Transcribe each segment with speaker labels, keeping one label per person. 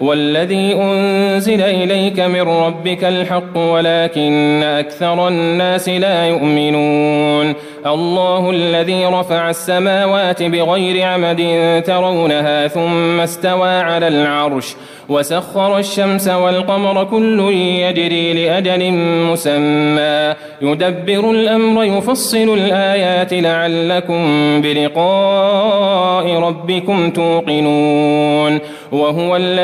Speaker 1: والذي أنزل إليك من ربك الحق ولكن أكثر الناس لا يؤمنون. الله الذي رفع السماوات بغير عمد ترونها ثم استوى على العرش وسخر الشمس والقمر كل يجري لأجل مسمى. يدبر الأمر يفصل الآيات لعلكم بلقاء ربكم توقنون. وهو الذي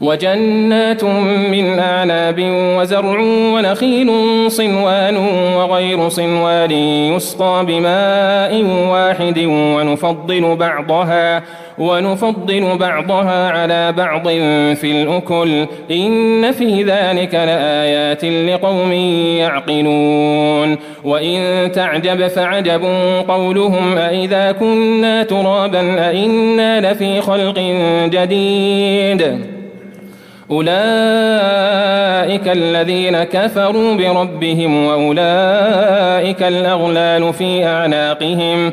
Speaker 1: وجنات من أعناب وزرع ونخيل صنوان وغير صنوان يسقى بماء واحد ونفضل بعضها ونفضل بعضها على بعض في الأكل. إن في ذلك لآيات لقوم يعقلون. وإن تعجب فعجب قولهم أئذا كنا ترابا أئنا لفي خلق جديد. أولئك الذين كفروا بربهم وأولئك الأغلال في أعناقهم.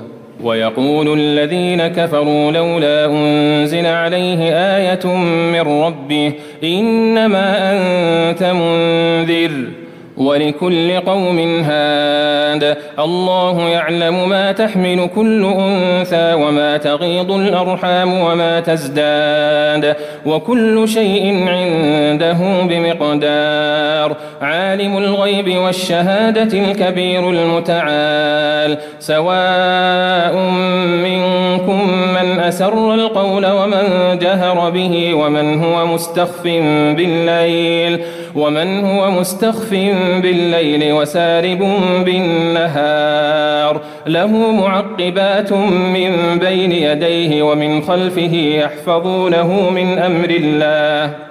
Speaker 1: ويقول الذين كفروا لولا أنزل عليه آية من ربه إنما أنت منذر. ولكل قوم هاد. الله يعلم ما تحمل كل أنثى وما تغيض الأرحام وما تزداد. وكل شيء عنده بمقدار. عالم الغيب والشهادة الكبير المتعال. سواء منكم من أسر القول ومن جهر به ومن هو مستخف بالليل. ومن هو مستخف بالليل وسارب بالنهار له معقبات من بين يديه ومن خلفه يحفظونه من أمر الله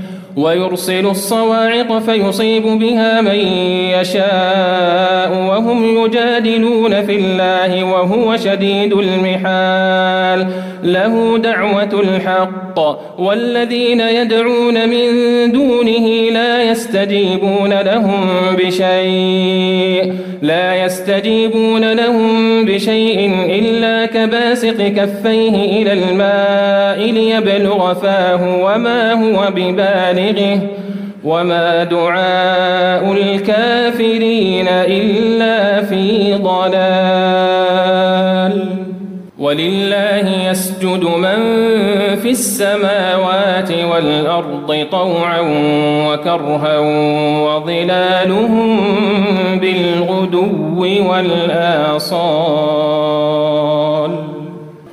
Speaker 1: ويرسل الصواعق فيصيب بها من يشاء وهم يجادلون في الله وهو شديد المحال. له دعوة الحق. والذين يدعون من دونه لا يستجيبون لهم بشيء. لا يستجيبون لهم بشيء إلا كباسط كفيه إلى الماء ليبلغ فاه وما هو ببالغه وما دعاء الكافرين إلا في ضلال. ولله يسجد من في السماوات والأرض طوعا وكرها وظلالهم بالغدو والآصال.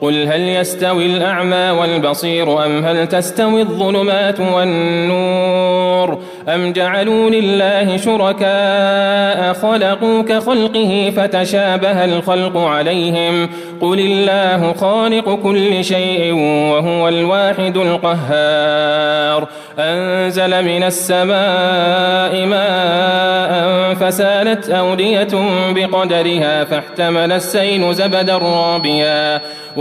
Speaker 1: قل هل يستوي الأعمى والبصير أم هل تستوي الظلمات والنور أم جعلوا لله شركاء خلقوا كخلقه فتشابه الخلق عليهم قل الله خالق كل شيء وهو الواحد القهار أنزل من السماء ماء فسالت أودية بقدرها فاحتمل السيل زبدا رابيا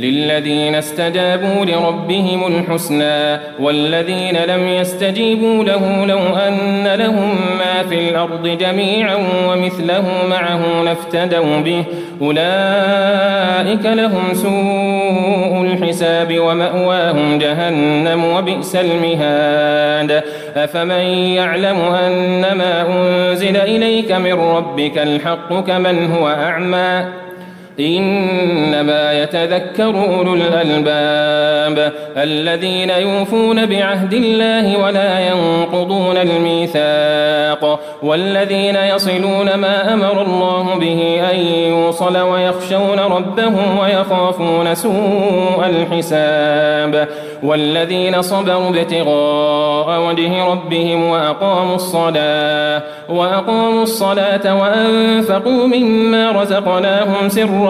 Speaker 1: للذين استجابوا لربهم الحسنى والذين لم يستجيبوا له لو أن لهم ما في الأرض جميعا ومثله معه لافتدوا به. أولئك لهم سوء الحساب ومأواهم جهنم وبئس المهاد. أفمن يعلم أن ما أنزل إليك من ربك الحق كمن هو أعمى؟ إنما يتذكر أولو الألباب الذين يوفون بعهد الله ولا ينقضون الميثاق والذين يصلون ما أمر الله به أن يوصل ويخشون ربهم ويخافون سوء الحساب والذين صبروا ابتغاء وجه ربهم وأقاموا الصلاة وأقاموا الصلاة وأنفقوا مما رزقناهم سرا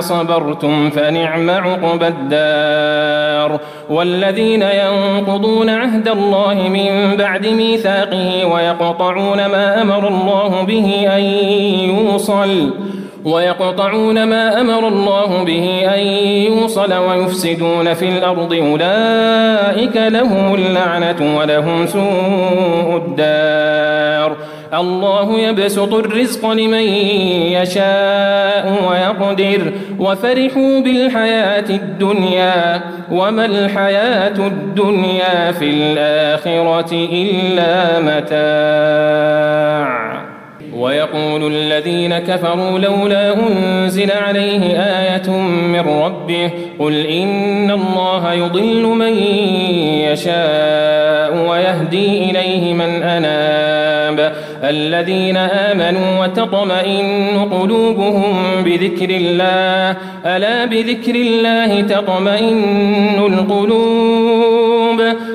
Speaker 1: صبرتم فنعم عقبى الدار. والذين ينقضون عهد الله من بعد ميثاقه ويقطعون ما أمر الله به أن يوصل ويقطعون ما أمر الله به أن يوصل ويفسدون في الأرض أولئك لهم اللعنة ولهم سوء الدار. الله يبسط الرزق لمن يشاء ويقدر. وفرحوا بالحياة الدنيا وما الحياة الدنيا في الآخرة إلا متاع. ويقول الذين كفروا لولا أنزل عليه آية من ربه قل إن الله يضل من يشاء ويهدي إليه من أناب الذين آمنوا وتطمئن قلوبهم بذكر الله ألا بذكر الله تطمئن القلوب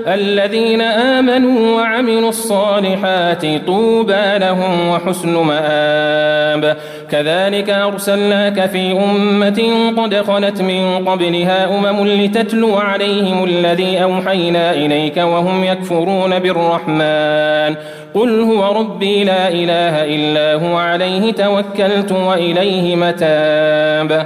Speaker 1: الذين آمنوا وعملوا الصالحات طوبى لهم وحسن مآب. كذلك أرسلناك في أمة قد خلت من قبلها أمم لتتلو عليهم الذي أوحينا إليك وهم يكفرون بالرحمن. قل هو ربي لا إله إلا هو عليه توكلت وإليه متاب.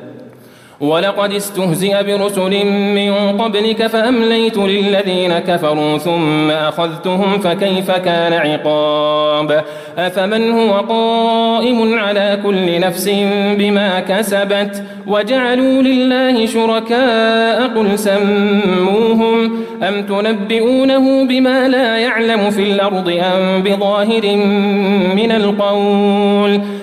Speaker 1: ولقد استهزئ برسل من قبلك فأمليت للذين كفروا ثم أخذتهم فكيف كان عقاب؟ أفمن هو قائم على كل نفس بما كسبت وجعلوا لله شركاء قل سموهم أم تنبئونه بما لا يعلم في الأرض أم بظاهر من القول؟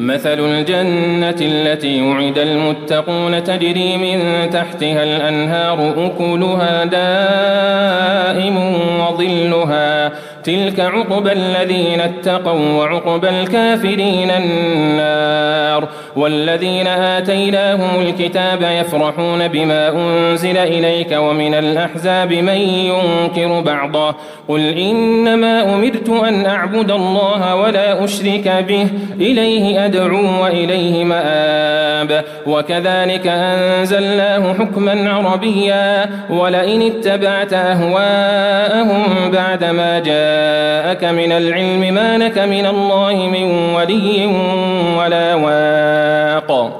Speaker 1: مثل الجنة التي وعد المتقون تجري من تحتها الأنهار أكلها دائم وظلها تلك عقبى الذين اتقوا وعقبى الكافرين النار والذين آتيناهم الكتاب يفرحون بما أنزل إليك ومن الأحزاب من ينكر بعضه قل إنما أمرت أن أعبد الله ولا أشرك به إليه أدعو وإليه مآب وكذلك أنزلناه حكما عربيا ولئن اتبعت أهواءهم بعدما جاءك من العلم ما لك من الله من ولي ولا واق.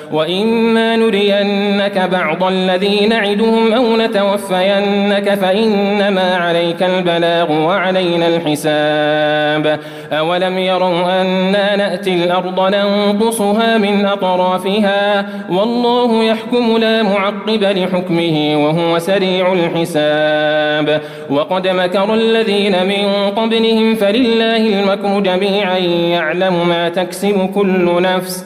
Speaker 1: وإما نرينك بعض الذي نعدهم أو نتوفينك فإنما عليك البلاغ وعلينا الحساب أولم يروا أنا نأتي الأرض ننقصها من أطرافها والله يحكم لا معقب لحكمه وهو سريع الحساب وقد مكر الذين من قبلهم فلله المكر جميعا يعلم ما تكسب كل نفس